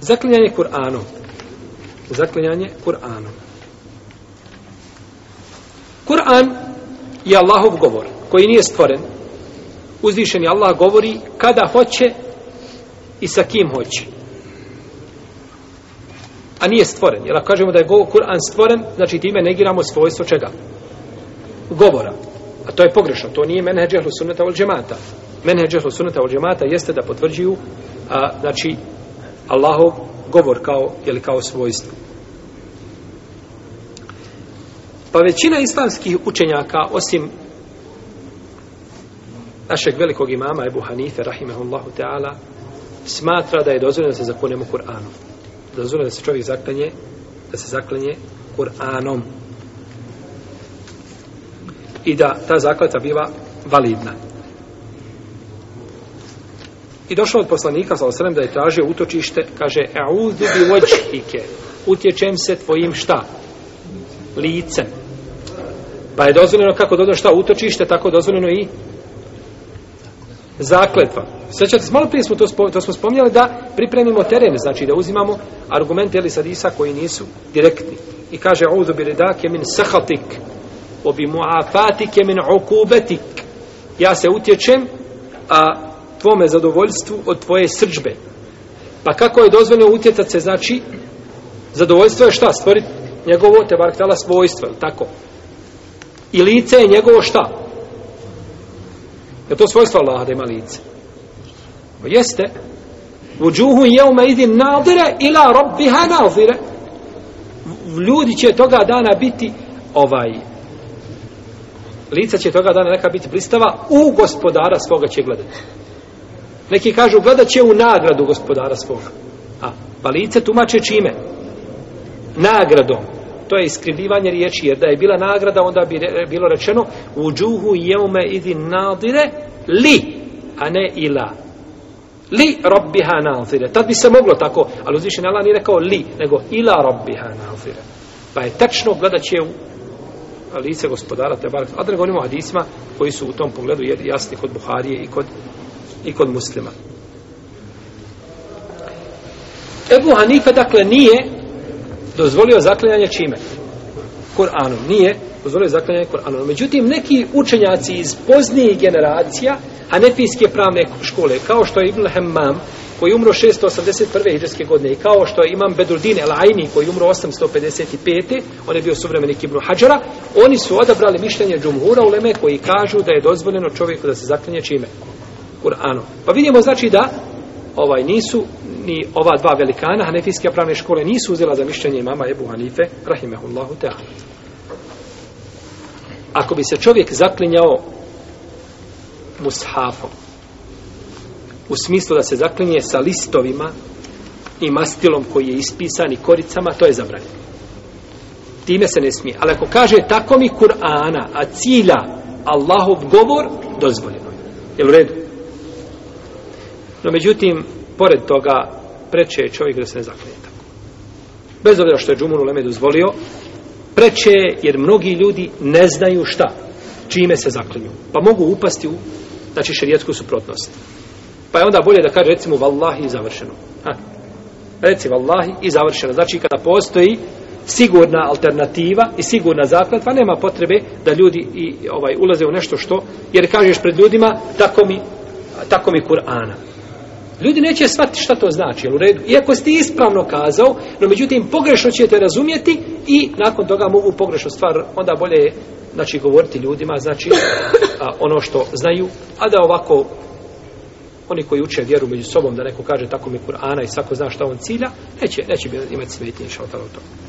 Zaklinjanje Kur'anom. Zaklinjanje Kur'anom. Kur'an je Allahov govor, koji nije stvoren. Uzvišen je Allah govori kada hoće i sa kim hoće. A nije stvoren. Jer ako kažemo da je Kur'an stvoren, znači time negiramo svojstvo čega? Govora. A to je pogrešno. To nije menheđehlu sunnata ol džemata. Menheđehlu sunnata ol džemata jeste da potvrđuju a, znači Allahov govor kao, jeli kao svojstvo. Pa većina islamskih učenjaka, osim našeg velikog imama Ebu Hanife, rahimahullahu ta'ala, smatra da je dozvoljeno da se zakonemo Kur'anom. Dozvoljeno da se čovjek zaklenje, da se zaklenje Kur'anom. I da ta zakleta biva validna. I došlo od poslanika, sa osrem, da je tražio utočište, kaže, e'udhu bi vođhike, utječem se tvojim šta? Licem. Pa je dozvoljeno kako dodao šta utočište, tako dozvoljeno i zakletva. Sećate, malo prije smo to, to smo spominjali da pripremimo teren, znači da uzimamo argumente ili sadisa koji nisu direktni. I kaže, audu bi redake min sahatik, obi muafatike min okubetik. Ja se utječem, a tvome zadovoljstvu od tvoje srđbe. Pa kako je dozvoljeno utjecat se, znači, zadovoljstvo je šta? Stvoriti njegovo, te bar htjela svojstvo, tako? I lice je njegovo šta? Je to svojstvo Allaha da ima lice? O pa jeste. U džuhu je ume idin nadire ila robbiha nadire. Ljudi će toga dana biti ovaj lica će toga dana neka biti pristava u gospodara svoga će gledati. Neki kažu, gledat će u nagradu gospodara svoga. A, pa lice tumače čime? Nagradom. To je iskrivljivanje riječi, jer da je bila nagrada, onda bi re, bilo rečeno u džuhu jeume idi nadire li, a ne ila. Li robbiha nadire. Tad bi se moglo tako, ali uzviše ne Allah nije rekao li, nego ila robbiha nadire. Pa je tečno gledat će u lice gospodara te barak. A da ne govorimo o hadisima koji su u tom pogledu jasni kod Buharije i kod i kod muslima. Ebu Hanife, dakle, nije dozvolio zaklinjanje čime? Kur'anom. Nije dozvolio zaklinjanje Kur'anom. Međutim, neki učenjaci iz poznijih generacija Hanefijske pravne škole, kao što je Ibn Hammam, koji umro 681. hiđarske godine i kao što je Imam Bedurdin El Aini koji umro 855. on je bio suvremenik Ibn Hađara oni su odabrali mišljenje Džumhura u Leme koji kažu da je dozvoljeno čovjeku da se zaklinje čime? Kur'anom. Kur'anom. Pa vidimo znači da ovaj nisu ni ova dva velikana Hanefijske pravne škole nisu uzela za mišljenje mama Ebu Hanife rahimehullahu ta'ala. Ako bi se čovjek zaklinjao mushafom u smislu da se zaklinje sa listovima i mastilom koji je ispisan i koricama, to je zabranjeno. Time se ne smije. Ali ako kaže tako mi Kur'ana, a cilja Allahov govor, dozvoljeno je. Jel u redu? No, međutim, pored toga, preče je čovjek da se ne zaklije tako. Bez obzira što je Džumuru Leme dozvolio, preče je jer mnogi ljudi ne znaju šta, čime se zaklinju. Pa mogu upasti u, znači, šerijetsku suprotnost. Pa je onda bolje da kaže, recimo, vallahi i završeno. Ha. Reci, vallahi i završeno. Znači, kada postoji sigurna alternativa i sigurna zakletva, nema potrebe da ljudi i ovaj ulaze u nešto što, jer kažeš pred ljudima, tako mi, tako mi Kur'ana. Ljudi neće shvatiti šta to znači, jel u redu? Iako ste ispravno kazao, no međutim pogrešno ćete razumijeti i nakon toga mogu pogrešno stvar, onda bolje je znači, govoriti ljudima, znači a, ono što znaju, a da ovako oni koji uče vjeru među sobom, da neko kaže tako mi Kur'ana i svako zna šta on cilja, neće, neće imati smetnje šalotar u tome.